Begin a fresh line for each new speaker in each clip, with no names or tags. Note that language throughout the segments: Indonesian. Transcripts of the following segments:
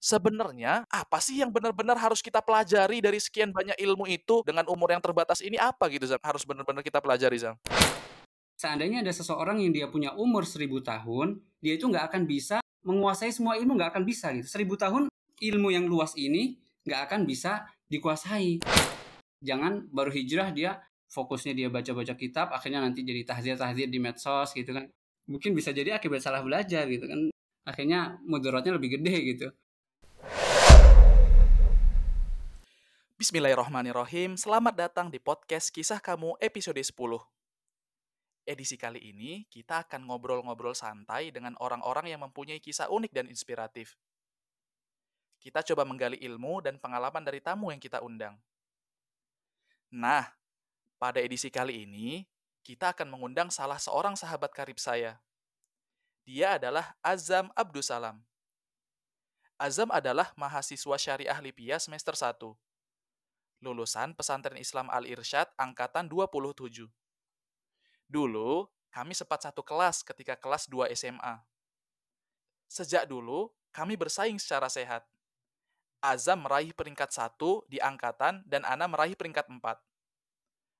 sebenarnya apa sih yang benar-benar harus kita pelajari dari sekian banyak ilmu itu dengan umur yang terbatas ini apa gitu Zam? Harus benar-benar kita pelajari Zam.
Seandainya ada seseorang yang dia punya umur seribu tahun, dia itu nggak akan bisa menguasai semua ilmu nggak akan bisa gitu. Seribu tahun ilmu yang luas ini nggak akan bisa dikuasai. Jangan baru hijrah dia fokusnya dia baca-baca kitab, akhirnya nanti jadi tahzir-tahzir di medsos gitu kan. Mungkin bisa jadi akibat salah belajar gitu kan. Akhirnya mudaratnya lebih gede gitu.
Bismillahirrahmanirrahim. Selamat datang di podcast Kisah Kamu episode 10. Edisi kali ini kita akan ngobrol-ngobrol santai dengan orang-orang yang mempunyai kisah unik dan inspiratif. Kita coba menggali ilmu dan pengalaman dari tamu yang kita undang. Nah, pada edisi kali ini kita akan mengundang salah seorang sahabat karib saya. Dia adalah Azam Abdusalam. Azam adalah mahasiswa syariah Lipia semester 1 lulusan Pesantren Islam Al-Irsyad angkatan 27. Dulu, kami sempat satu kelas ketika kelas 2 SMA. Sejak dulu, kami bersaing secara sehat. Azam meraih peringkat satu di angkatan dan Ana meraih peringkat empat.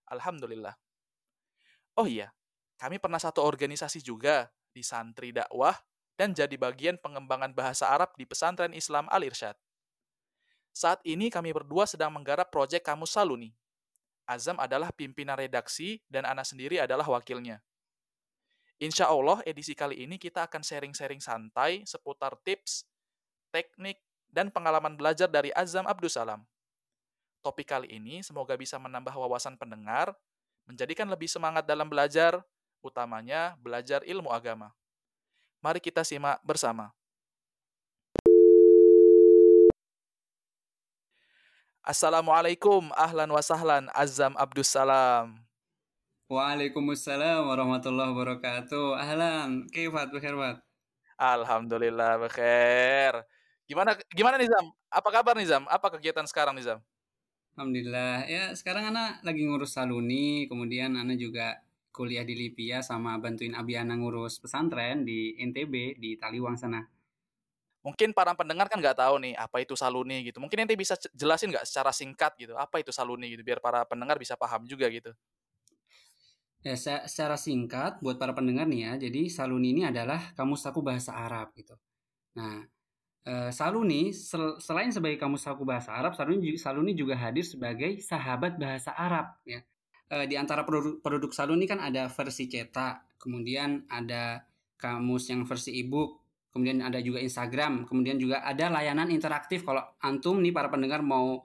Alhamdulillah. Oh iya, kami pernah satu organisasi juga di santri dakwah dan jadi bagian pengembangan bahasa Arab di pesantren Islam Al-Irsyad. Saat ini kami berdua sedang menggarap proyek Kamus Saluni. Azam adalah pimpinan redaksi dan Ana sendiri adalah wakilnya. Insya Allah edisi kali ini kita akan sharing-sharing santai seputar tips, teknik, dan pengalaman belajar dari Azam Abdusalam. Topik kali ini semoga bisa menambah wawasan pendengar, menjadikan lebih semangat dalam belajar, utamanya belajar ilmu agama. Mari kita simak bersama. Assalamualaikum, ahlan wa sahlan, Azam Abdussalam.
Waalaikumsalam warahmatullahi wabarakatuh. Ahlan, kifat, bekhair,
Alhamdulillah, bekhair. Gimana gimana nih Zam? Apa kabar nih Zam? Apa kegiatan sekarang nih Zam?
Alhamdulillah. Ya, sekarang Ana lagi ngurus saluni, kemudian Ana juga kuliah di Lipia sama bantuin Abi Ana ngurus pesantren di NTB di Taliwang sana
mungkin para pendengar kan nggak tahu nih apa itu saluni gitu. Mungkin nanti bisa jelasin nggak secara singkat gitu apa itu saluni gitu biar para pendengar bisa paham juga gitu.
Ya, secara singkat buat para pendengar nih ya. Jadi saluni ini adalah kamus saku bahasa Arab gitu. Nah, e, saluni sel, selain sebagai kamus saku bahasa Arab, saluni saluni juga hadir sebagai sahabat bahasa Arab ya. E, di antara produk, produk saluni kan ada versi cetak, kemudian ada kamus yang versi e-book, kemudian ada juga Instagram, kemudian juga ada layanan interaktif. Kalau antum nih para pendengar mau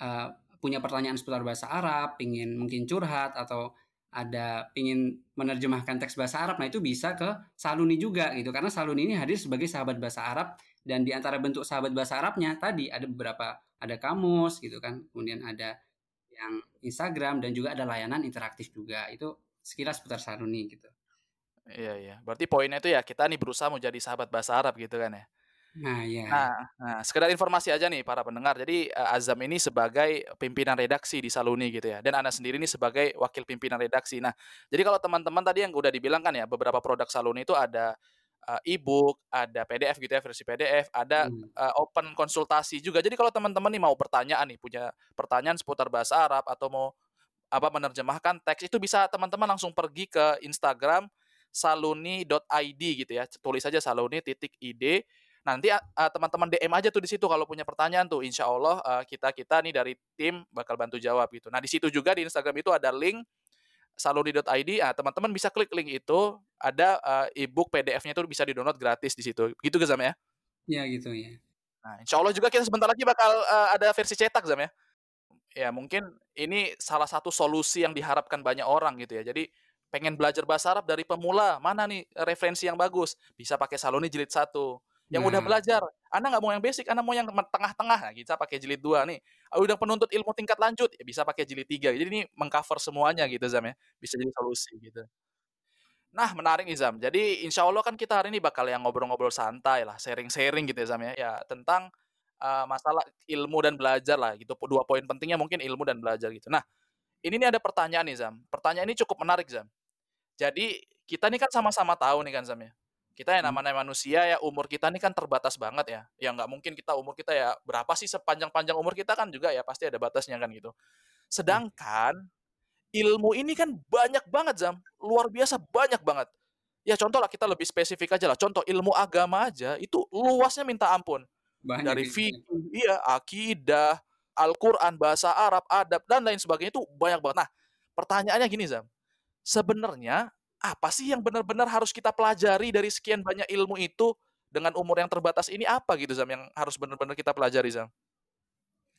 uh, punya pertanyaan seputar bahasa Arab, pingin mungkin curhat atau ada pingin menerjemahkan teks bahasa Arab, nah itu bisa ke Saluni juga gitu. Karena Saluni ini hadir sebagai sahabat bahasa Arab dan di antara bentuk sahabat bahasa Arabnya tadi ada beberapa ada kamus gitu kan, kemudian ada yang Instagram dan juga ada layanan interaktif juga. Itu sekilas seputar Saluni gitu.
Iya iya. Berarti poinnya itu ya kita nih berusaha mau jadi sahabat bahasa Arab gitu kan ya.
Nah, iya.
Nah, nah, sekedar informasi aja nih para pendengar. Jadi uh, Azam ini sebagai pimpinan redaksi di Saluni gitu ya. Dan Anda sendiri ini sebagai wakil pimpinan redaksi. Nah, jadi kalau teman-teman tadi yang udah dibilang kan ya, beberapa produk Saluni itu ada uh, e-book, ada PDF gitu ya, versi PDF, ada hmm. uh, open konsultasi juga. Jadi kalau teman-teman nih mau pertanyaan nih, punya pertanyaan seputar bahasa Arab atau mau apa menerjemahkan teks itu bisa teman-teman langsung pergi ke Instagram saluni.id gitu ya. Tulis aja saluni titik id. Nanti uh, teman-teman DM aja tuh di situ kalau punya pertanyaan tuh. Insya Allah uh, kita kita nih dari tim bakal bantu jawab gitu. Nah di situ juga di Instagram itu ada link saluni.id. Nah, teman-teman bisa klik link itu. Ada uh, ebook PDF-nya itu bisa di download gratis di situ. Gitu Zam ya?
Ya gitu ya.
Nah, insya Allah juga kita sebentar lagi bakal uh, ada versi cetak Zam ya. Ya mungkin ini salah satu solusi yang diharapkan banyak orang gitu ya. Jadi pengen belajar bahasa Arab dari pemula, mana nih referensi yang bagus? Bisa pakai Saloni jilid satu. Yang nah. udah belajar, Anda nggak mau yang basic, Anda mau yang tengah-tengah, nah, kita pakai jilid dua nih. Ah, udah penuntut ilmu tingkat lanjut, ya bisa pakai jilid tiga. Jadi ini mengcover semuanya gitu Zam ya, bisa jadi solusi gitu. Nah menarik nih Zam, jadi insya Allah kan kita hari ini bakal yang ngobrol-ngobrol santai lah, sharing-sharing gitu ya Zam ya, ya tentang uh, masalah ilmu dan belajar lah gitu. Dua poin pentingnya mungkin ilmu dan belajar gitu. Nah ini nih ada pertanyaan nih Zam, pertanyaan ini cukup menarik Zam. Jadi kita nih kan sama-sama tahu nih kan Sam ya, Kita yang
Hmm.
namanya manusia ya umur kita ini kan terbatas banget ya. Ya nggak mungkin kita umur kita ya berapa sih sepanjang-panjang umur kita kan juga ya pasti ada batasnya kan gitu. Sedangkan ilmu ini kan banyak banget Zam, luar biasa banyak banget. Ya contoh lah kita lebih spesifik aja lah. Contoh ilmu agama aja itu luasnya minta ampun.
Banyak
Dari
itu.
fikih, iya, akidah, Al-Qur'an, bahasa Arab, adab dan lain sebagainya itu banyak banget. Nah, pertanyaannya gini Zam. Sebenarnya apa sih yang benar-benar harus kita pelajari dari sekian banyak ilmu itu dengan umur yang terbatas ini apa gitu Zam yang harus benar-benar kita pelajari Zam?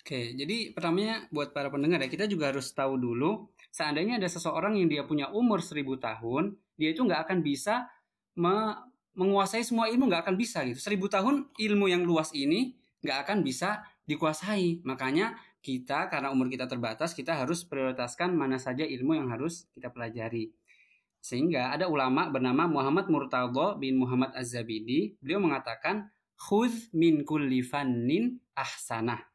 Oke, jadi pertamanya buat para pendengar ya, kita juga harus tahu dulu, seandainya ada seseorang yang dia punya umur seribu tahun, dia itu nggak akan bisa me- menguasai semua ilmu, nggak akan bisa gitu. Seribu tahun ilmu yang luas ini nggak akan bisa dikuasai. Makanya kita, karena umur kita terbatas, kita harus prioritaskan mana saja ilmu yang harus kita pelajari. Sehingga ada ulama bernama Muhammad Murtadha bin Muhammad Az-Zabidi, beliau mengatakan, Khudh min kulli fannin ahsanah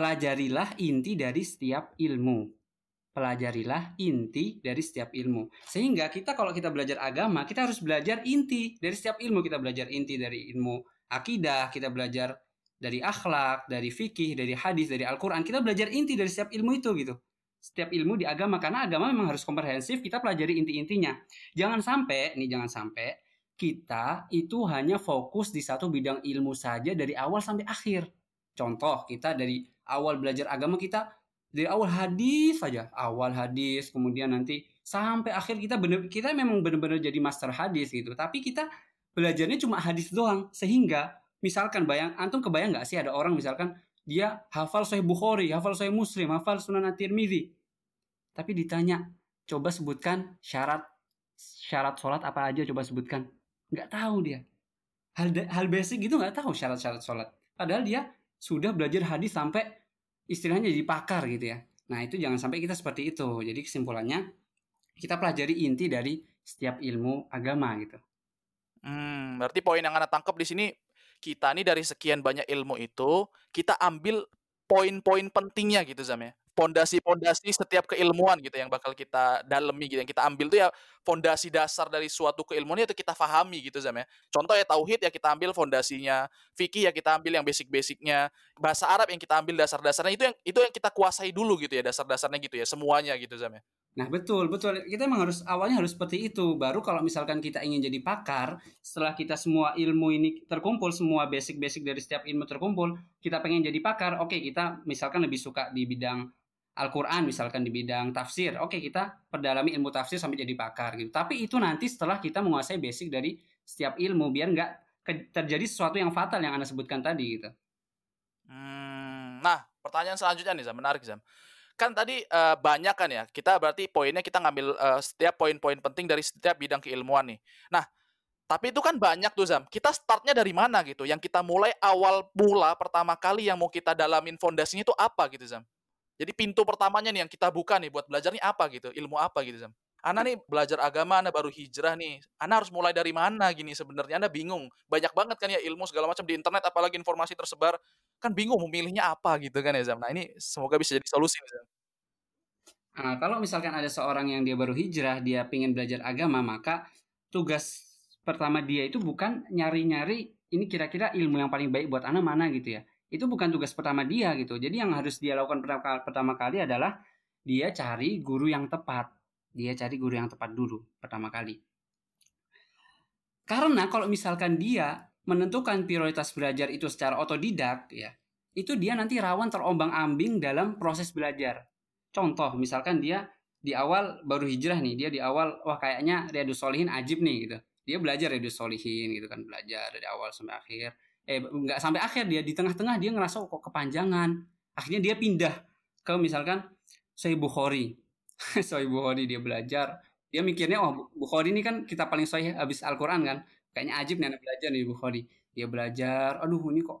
pelajarilah inti dari setiap ilmu. Pelajarilah inti dari setiap ilmu. Sehingga kita kalau kita belajar agama, kita harus belajar inti dari setiap ilmu. Kita belajar inti dari ilmu akidah, kita belajar dari akhlak, dari fikih, dari hadis, dari Al-Quran. Kita belajar inti dari setiap ilmu itu gitu. Setiap ilmu di agama. Karena agama memang harus komprehensif, kita pelajari inti-intinya. Jangan sampai, nih jangan sampai, kita itu hanya fokus di satu bidang ilmu saja dari awal sampai akhir. Contoh, kita dari awal belajar agama kita dari awal hadis saja, awal hadis, kemudian nanti sampai akhir kita bener kita memang benar-benar jadi master hadis gitu. Tapi kita belajarnya cuma hadis doang, sehingga misalkan bayang antum kebayang nggak sih ada orang misalkan dia hafal Sahih Bukhari, hafal Sahih Muslim, hafal Sunan At-Tirmidzi. Tapi ditanya, coba sebutkan syarat syarat sholat apa aja coba sebutkan. Nggak tahu dia. Hal hal basic gitu nggak tahu syarat-syarat sholat. Padahal dia sudah belajar hadis sampai istilahnya jadi pakar gitu ya. Nah itu jangan sampai kita seperti itu. Jadi kesimpulannya kita pelajari inti dari setiap ilmu agama gitu.
Hmm, berarti poin yang anda tangkap di sini kita nih dari sekian banyak ilmu itu kita ambil poin-poin pentingnya gitu Zam ya. Pondasi-pondasi setiap keilmuan gitu yang bakal kita dalemi gitu yang kita ambil tuh ya fondasi dasar dari suatu keilmuan itu kita fahami gitu Zam ya. Contoh ya tauhid ya kita ambil fondasinya, fikih ya kita ambil yang basic-basicnya, bahasa Arab yang kita ambil dasar-dasarnya itu yang itu yang kita kuasai dulu gitu ya dasar-dasarnya gitu ya semuanya gitu Zam ya.
Nah betul betul kita emang harus awalnya harus seperti itu. Baru kalau misalkan kita ingin jadi pakar, setelah kita semua ilmu ini terkumpul, semua basic-basic dari setiap ilmu terkumpul, kita pengen jadi pakar. Oke kita misalkan lebih suka di bidang Al-Quran misalkan di bidang tafsir. Oke kita perdalami ilmu tafsir sampai jadi pakar gitu. Tapi itu nanti setelah kita menguasai basic dari setiap ilmu biar nggak terjadi sesuatu yang fatal yang anda sebutkan tadi gitu.
Hmm, nah pertanyaan selanjutnya nih Zam, menarik Zam. Kan tadi uh, banyak kan ya, kita berarti poinnya kita ngambil uh, setiap poin-poin penting dari setiap bidang keilmuan nih. Nah, tapi itu kan banyak tuh Zam. Kita startnya dari mana gitu? Yang kita mulai awal mula pertama kali yang mau kita dalamin fondasinya itu apa gitu Zam? Jadi pintu pertamanya nih yang kita buka nih buat belajar nih apa gitu, ilmu apa gitu Zam? Ana nih belajar agama, Ana baru hijrah nih. Ana harus mulai dari mana gini sebenarnya? Ana bingung. Banyak banget kan ya ilmu segala macam di internet, apalagi informasi tersebar. Kan bingung memilihnya apa gitu kan ya Zam. Nah ini semoga bisa jadi solusi.
Nah, kalau misalkan ada seorang yang dia baru hijrah, dia ingin belajar agama, maka tugas pertama dia itu bukan nyari-nyari ini kira-kira ilmu yang paling baik buat anak mana gitu ya. Itu bukan tugas pertama dia gitu. Jadi yang harus dia lakukan pertama kali adalah dia cari guru yang tepat. Dia cari guru yang tepat dulu pertama kali. Karena kalau misalkan dia menentukan prioritas belajar itu secara otodidak ya, itu dia nanti rawan terombang-ambing dalam proses belajar. Contoh, misalkan dia di awal baru hijrah nih, dia di awal wah kayaknya Riyadus Solihin ajib nih gitu. Dia belajar Riyadus Solihin gitu kan, belajar dari awal sampai akhir. Eh nggak sampai akhir dia di tengah-tengah dia ngerasa kok kepanjangan. Akhirnya dia pindah ke misalkan Sahih Bukhari. Sahih Bukhari dia belajar. Dia mikirnya oh Bukhari ini kan kita paling sahih habis Al-Qur'an kan. Kayaknya ajib nih anak belajar nih Bukhari. Dia belajar, aduh ini kok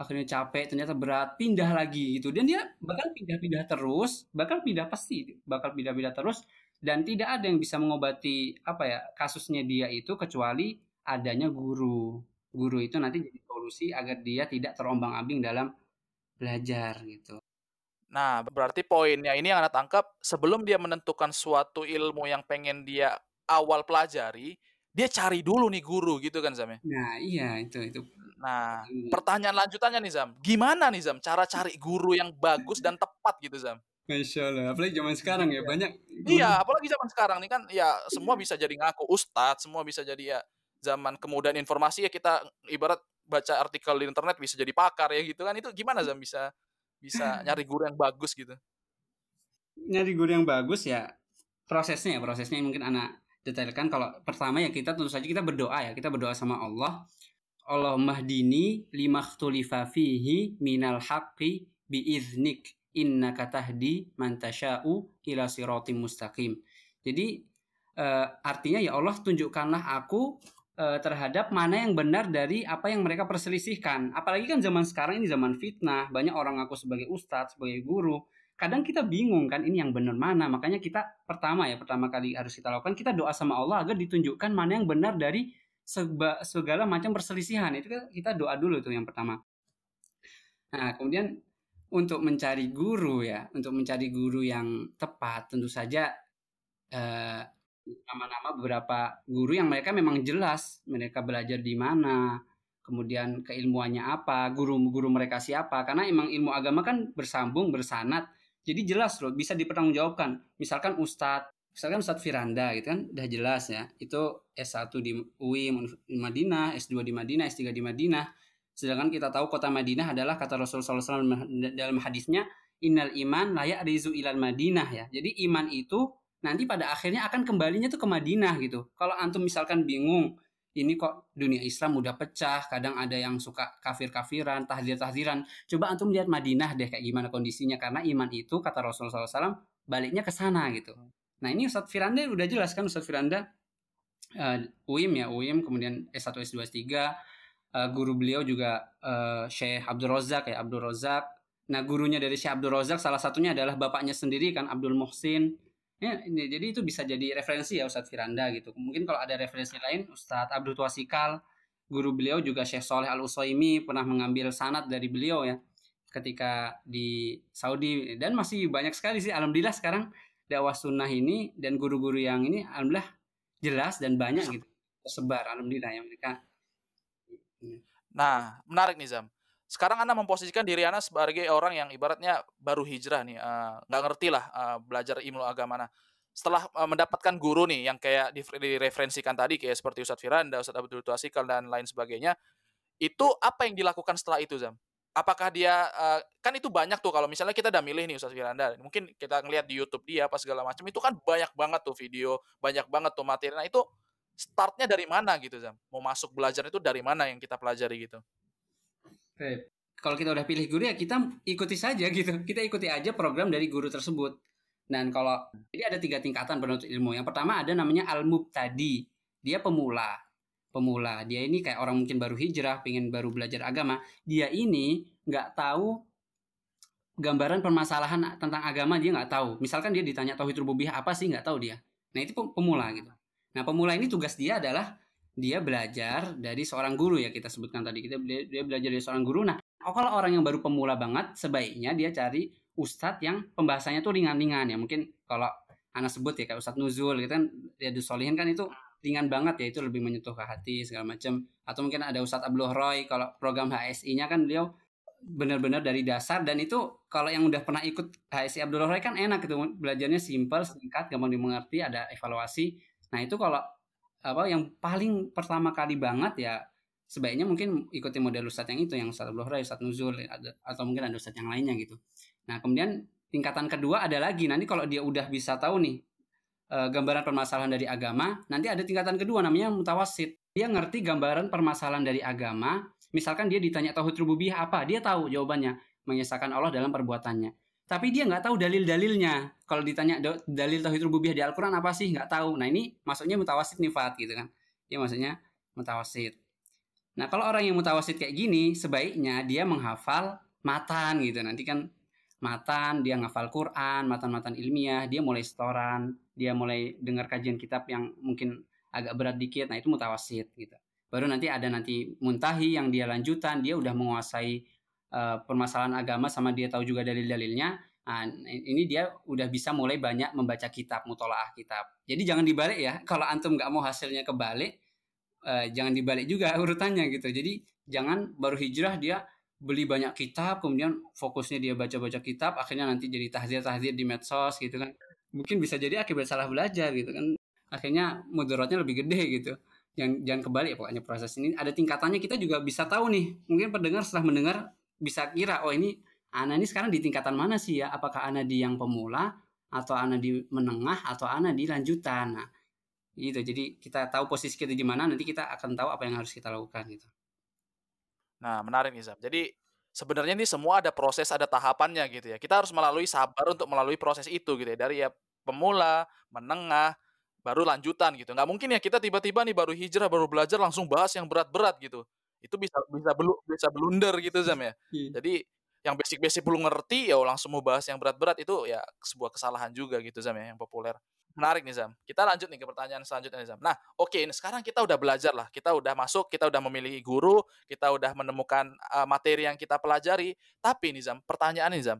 akhirnya capek ternyata berat pindah lagi gitu. Dan dia bakal pindah-pindah terus bakal pindah pasti bakal pindah-pindah terus dan tidak ada yang bisa mengobati apa ya kasusnya dia itu kecuali adanya guru. Guru itu nanti jadi solusi agar dia tidak terombang-ambing dalam belajar gitu.
Nah, berarti poinnya ini yang Anda tangkap sebelum dia menentukan suatu ilmu yang pengen dia awal pelajari, dia cari dulu nih guru gitu kan Zam ya.
Nah, iya itu itu.
Nah, pertanyaan lanjutannya nih Zam, gimana nih Zam cara cari guru yang bagus dan tepat gitu Zam?
Masya Allah, apalagi zaman sekarang ya
Iya.
banyak.
Iya, apalagi zaman sekarang nih kan ya semua bisa jadi ngaku ustadz, semua bisa jadi ya zaman kemudahan informasi ya kita ibarat baca artikel di internet bisa jadi pakar ya gitu kan itu gimana Zam bisa bisa nyari guru yang bagus gitu?
Nyari guru yang bagus ya prosesnya ya prosesnya mungkin anak detailkan kalau pertama ya kita tentu saja kita berdoa ya kita berdoa sama Allah Allah mahdini lima fihi minal haqqi biiznik innaka tahdi man tasha'u ila siratim mustaqim. Jadi uh, artinya ya Allah tunjukkanlah aku uh, terhadap mana yang benar dari apa yang mereka perselisihkan. Apalagi kan zaman sekarang ini zaman fitnah, banyak orang aku sebagai ustadz, sebagai guru. Kadang kita bingung kan ini yang benar mana. Makanya kita pertama ya pertama kali harus kita lakukan kita doa sama Allah agar ditunjukkan mana yang benar dari segala macam perselisihan. Itu kita doa dulu tuh yang pertama. Nah, kemudian untuk mencari guru ya, untuk mencari guru yang tepat tentu saja nama nama-nama beberapa guru yang mereka memang jelas mereka belajar di mana, kemudian keilmuannya apa, guru-guru mereka siapa, karena emang ilmu agama kan bersambung, bersanat, jadi jelas loh, bisa dipertanggungjawabkan. Misalkan Ustadz, misalkan Ustadz Firanda gitu kan, udah jelas ya, itu S1 di UI di Madinah, S2 di Madinah, S3 di Madinah, Sedangkan kita tahu kota Madinah adalah kata Rasulullah SAW dalam hadisnya innal iman layak rizu ilal Madinah ya. Jadi iman itu nanti pada akhirnya akan kembalinya tuh ke Madinah gitu. Kalau antum misalkan bingung, ini kok dunia Islam udah pecah, kadang ada yang suka kafir-kafiran, tahdir-tahdiran. Coba antum lihat Madinah deh kayak gimana kondisinya karena iman itu kata Rasulullah SAW baliknya ke sana gitu. Nah ini Ustadz Firanda udah jelas kan Ustadz Firanda uh, UIM ya UIM kemudian S1 S2 S3 uh, guru beliau juga uh, Syekh Abdul Razak ya Abdul Razak. Nah gurunya dari Syekh Abdul Razak salah satunya adalah bapaknya sendiri kan Abdul Muhsin. Ya, ini, jadi itu bisa jadi referensi ya Ustadz Firanda gitu. Mungkin kalau ada referensi lain Ustadz Abdul Tuasikal, guru beliau juga Syekh Soleh Al Usaimi pernah mengambil sanat dari beliau ya ketika di Saudi dan masih banyak sekali sih alhamdulillah sekarang dakwah sunnah ini dan guru-guru yang ini alhamdulillah jelas dan banyak gitu tersebar alhamdulillah ya mereka
Nah, menarik nih Zam. Sekarang Anda memposisikan diri Anda sebagai orang yang ibaratnya baru hijrah nih, uh, nggak ngerti lah uh, belajar ilmu agama. Nah, setelah uh, mendapatkan guru nih yang kayak direferensikan tadi kayak seperti Ustadz Firanda, Ustadz Abdul Tuasikal dan lain sebagainya, itu apa yang dilakukan setelah itu Zam? Apakah dia uh, kan itu banyak tuh kalau misalnya kita udah milih nih Ustadz Firanda, mungkin kita ngelihat di YouTube dia apa segala macam itu kan banyak banget tuh video, banyak banget tuh materi. Nah, itu startnya dari mana gitu Zam? Mau masuk belajar itu dari mana yang kita pelajari gitu?
Kalau kita udah pilih guru ya kita ikuti saja gitu. Kita ikuti aja program dari guru tersebut. Dan kalau jadi ada tiga tingkatan penuntut ilmu. Yang pertama ada namanya al tadi. Dia pemula. Pemula. Dia ini kayak orang mungkin baru hijrah, pengen baru belajar agama. Dia ini nggak tahu gambaran permasalahan tentang agama dia nggak tahu. Misalkan dia ditanya tauhid rububiyah apa sih nggak tahu dia. Nah itu pemula gitu. Nah, pemula ini tugas dia adalah dia belajar dari seorang guru ya kita sebutkan tadi kita dia belajar dari seorang guru. Nah, kalau orang yang baru pemula banget sebaiknya dia cari ustadz yang pembahasannya tuh ringan-ringan ya. Mungkin kalau anak sebut ya kayak ustadz Nuzul gitu kan dia Solihin kan itu ringan banget ya itu lebih menyentuh ke hati segala macam atau mungkin ada Ustadz Abdul Roy kalau program HSI-nya kan beliau benar-benar dari dasar dan itu kalau yang udah pernah ikut HSI Abdul Roy kan enak gitu belajarnya simple singkat gampang dimengerti ada evaluasi Nah itu kalau apa yang paling pertama kali banget ya sebaiknya mungkin ikuti model ustadz yang itu yang ustadz Abdul ustadz Nuzul atau mungkin ada ustadz yang lainnya gitu. Nah kemudian tingkatan kedua ada lagi nanti kalau dia udah bisa tahu nih e, gambaran permasalahan dari agama, nanti ada tingkatan kedua namanya mutawasid. Dia ngerti gambaran permasalahan dari agama, misalkan dia ditanya tauhid rububiyah apa, dia tahu jawabannya, mengesahkan Allah dalam perbuatannya tapi dia nggak tahu dalil-dalilnya. Kalau ditanya dalil tauhid rububiyah di Al-Qur'an apa sih? nggak tahu. Nah, ini maksudnya mutawasid nifat gitu kan. Dia maksudnya mutawasid. Nah, kalau orang yang mutawasid kayak gini, sebaiknya dia menghafal matan gitu. Nanti kan matan, dia ngafal Quran, matan-matan ilmiah, dia mulai setoran, dia mulai dengar kajian kitab yang mungkin agak berat dikit. Nah, itu mutawasid gitu. Baru nanti ada nanti muntahi yang dia lanjutan, dia udah menguasai uh, permasalahan agama sama dia tahu juga dalil-dalilnya, Nah, ini dia udah bisa mulai banyak membaca kitab, mutolaah kitab. Jadi jangan dibalik ya. Kalau antum nggak mau hasilnya kebalik, eh, jangan dibalik juga urutannya gitu. Jadi jangan baru hijrah dia beli banyak kitab, kemudian fokusnya dia baca-baca kitab, akhirnya nanti jadi tahdir-tahdir di medsos gitu kan. Mungkin bisa jadi akibat salah belajar gitu kan. Akhirnya mudaratnya lebih gede gitu. Jangan, jangan kebalik pokoknya proses ini ada tingkatannya kita juga bisa tahu nih. Mungkin pendengar setelah mendengar bisa kira oh ini Ana ini sekarang di tingkatan mana sih ya? Apakah Ana di yang pemula atau Ana di menengah atau Ana di lanjutan? Nah, gitu. Jadi kita tahu posisi kita di mana, nanti kita akan tahu apa yang harus kita lakukan gitu.
Nah, menarik nih Zam. Jadi sebenarnya ini semua ada proses, ada tahapannya gitu ya. Kita harus melalui sabar untuk melalui proses itu gitu ya. Dari ya pemula, menengah, baru lanjutan gitu. Nggak mungkin ya kita tiba-tiba nih baru hijrah, baru belajar langsung bahas yang berat-berat gitu. Itu bisa bisa belu, bisa blunder gitu Zam ya. Iya. Jadi yang basic-basic belum ngerti ya langsung mau bahas yang berat-berat itu ya sebuah kesalahan juga gitu Zam ya yang populer. Menarik nih Zam. Kita lanjut nih ke pertanyaan selanjutnya nih Zam. Nah, oke okay, sekarang kita udah belajar lah. Kita udah masuk, kita udah memilih guru, kita udah menemukan uh, materi yang kita pelajari. Tapi nih Zam, pertanyaan nih Zam.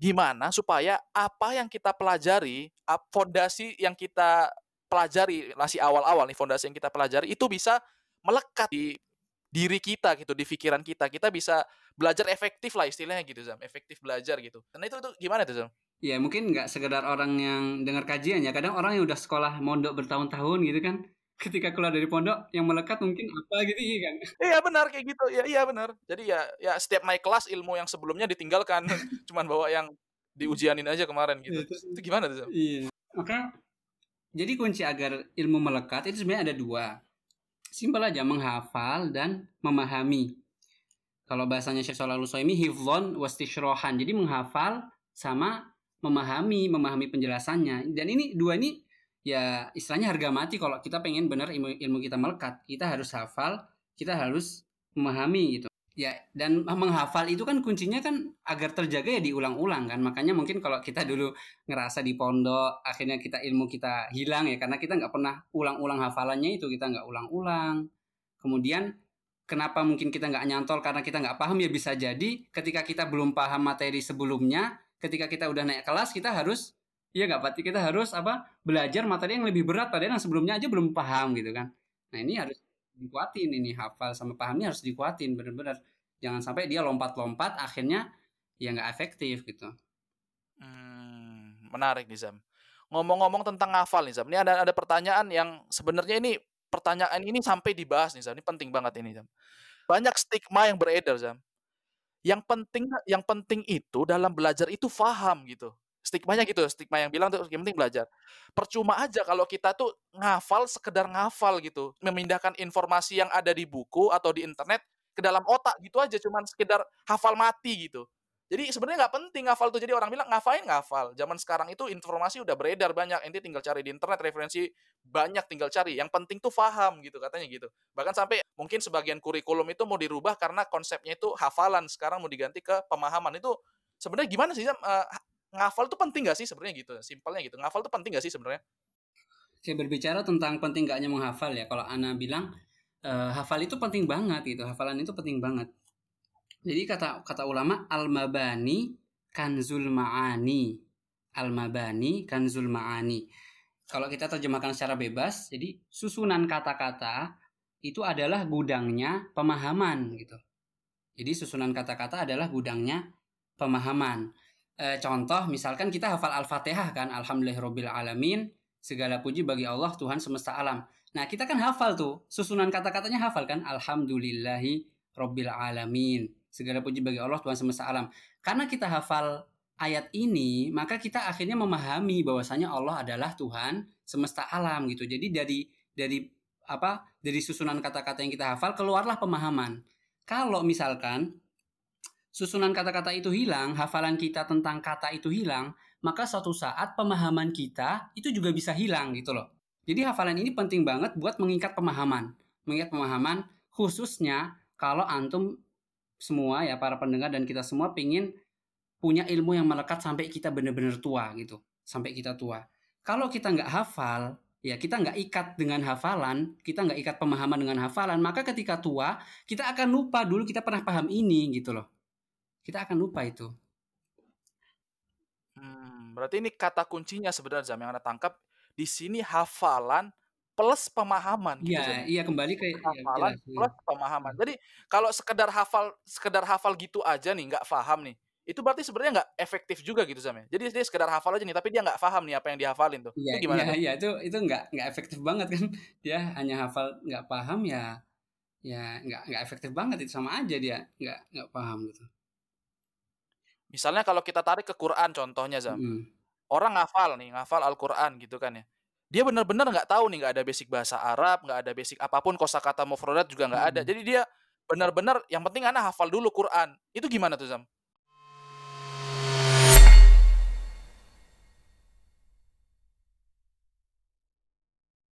Gimana supaya apa yang kita pelajari, fondasi yang kita pelajari masih awal-awal nih fondasi yang kita pelajari itu bisa melekat di diri kita gitu, di pikiran kita. Kita bisa belajar efektif lah istilahnya gitu Zam. Efektif belajar gitu. Karena itu tuh gimana tuh Zam?
Ya mungkin nggak sekedar orang yang dengar kajian ya. Kadang orang yang udah sekolah mondok bertahun-tahun gitu kan ketika keluar dari pondok yang melekat mungkin apa gitu iya kan?
Iya benar kayak gitu. Ya iya benar. Jadi ya ya setiap naik kelas ilmu yang sebelumnya ditinggalkan. Cuman bawa yang diujianin aja kemarin gitu. Ya, terus, itu gimana tuh Zam?
iya. Maka jadi kunci agar ilmu melekat itu sebenarnya ada dua simpel aja menghafal dan memahami kalau bahasanya Syekh Shalal Utsaimin hifdzon wastishrohan. Jadi menghafal sama memahami, memahami penjelasannya. Dan ini dua ini ya istilahnya harga mati kalau kita pengen benar ilmu, ilmu kita melekat. Kita harus hafal, kita harus memahami gitu. Ya, dan menghafal itu kan kuncinya kan agar terjaga ya diulang-ulang kan. Makanya mungkin kalau kita dulu ngerasa di pondok, akhirnya kita ilmu kita hilang ya karena kita nggak pernah ulang-ulang hafalannya itu kita nggak ulang-ulang. Kemudian kenapa mungkin kita nggak nyantol karena kita nggak paham ya bisa jadi ketika kita belum paham materi sebelumnya ketika kita udah naik kelas kita harus iya nggak pasti kita harus apa belajar materi yang lebih berat padahal yang sebelumnya aja belum paham gitu kan nah ini harus dikuatin ini hafal sama pahamnya harus dikuatin benar-benar jangan sampai dia lompat-lompat akhirnya ya nggak efektif gitu
hmm, menarik nih Zam ngomong-ngomong tentang hafal nih Zam ini ada ada pertanyaan yang sebenarnya ini pertanyaan ini sampai dibahas nih Zam. Ini penting banget ini Zam. Banyak stigma yang beredar Zam. Yang penting yang penting itu dalam belajar itu faham gitu. Stigmanya gitu, stigma yang bilang tuh yang penting belajar. Percuma aja kalau kita tuh ngafal sekedar ngafal gitu, memindahkan informasi yang ada di buku atau di internet ke dalam otak gitu aja, cuman sekedar hafal mati gitu. Jadi sebenarnya nggak penting ngafal tuh. Jadi orang bilang ngafain ngafal. Zaman sekarang itu informasi udah beredar banyak. Ente tinggal cari di internet referensi banyak tinggal cari. Yang penting tuh faham gitu katanya gitu. Bahkan sampai mungkin sebagian kurikulum itu mau dirubah karena konsepnya itu hafalan. Sekarang mau diganti ke pemahaman. Itu sebenarnya gimana sih? Ngafal tuh penting gak sih sebenarnya gitu? Simpelnya gitu. Ngafal tuh penting gak sih sebenarnya?
Saya berbicara tentang penting gaknya menghafal ya. Kalau Ana bilang uh, hafal itu penting banget gitu. Hafalan itu penting banget jadi kata kata ulama al-mabani kanzul ma'ani. Al-mabani kanzul ma'ani. Kalau kita terjemahkan secara bebas, jadi susunan kata-kata itu adalah gudangnya pemahaman gitu. Jadi susunan kata-kata adalah gudangnya pemahaman. E, contoh misalkan kita hafal Al-Fatihah kan, alhamdulillahirabbil alamin, segala puji bagi Allah Tuhan semesta alam. Nah, kita kan hafal tuh, susunan kata-katanya hafal kan, alhamdulillahi rabbil alamin segala puji bagi Allah Tuhan semesta alam. Karena kita hafal ayat ini, maka kita akhirnya memahami bahwasanya Allah adalah Tuhan semesta alam gitu. Jadi dari dari apa? Dari susunan kata-kata yang kita hafal keluarlah pemahaman. Kalau misalkan susunan kata-kata itu hilang, hafalan kita tentang kata itu hilang, maka suatu saat pemahaman kita itu juga bisa hilang gitu loh. Jadi hafalan ini penting banget buat mengikat pemahaman. Mengikat pemahaman khususnya kalau antum semua ya para pendengar dan kita semua pingin punya ilmu yang melekat sampai kita benar-benar tua gitu sampai kita tua kalau kita nggak hafal ya kita nggak ikat dengan hafalan kita nggak ikat pemahaman dengan hafalan maka ketika tua kita akan lupa dulu kita pernah paham ini gitu loh kita akan lupa itu
Mmm, berarti ini kata kuncinya sebenarnya Zam yang Anda tangkap, di sini hafalan plus pemahaman
Iya
gitu Zam ya?
iya kembali ke iya
Hafalan
jelas, mhm,
plus pemahaman.
mhm.
Jadi kalau sekedar hafal sekedar hafal gitu aja nih nggak paham nih, itu berarti sebenarnya nggak efektif juga gitu Zam ya? Jadi dia sekedar hafal aja nih tapi dia nggak paham nih apa yang dihafalin tuh,
Iya
itu
iya
gimana tuh?
iya itu itu nggak nggak efektif banget kan, dia hanya hafal nggak paham ya ya nggak nggak efektif banget itu sama aja dia nggak nggak paham gitu.
Misalnya kalau kita tarik ke Quran contohnya Zam,
Mhm.
orang ngafal nih, ngafal Al-Quran gitu kan ya, dia bener-bener nggak tahu nih, nggak ada basic bahasa Arab, nggak ada basic apa pun, kosakata mufradat juga nggak ada.
Mhm.
Jadi dia benar-benar yang penting ana hafal dulu Quran, itu gimana tuh Zam?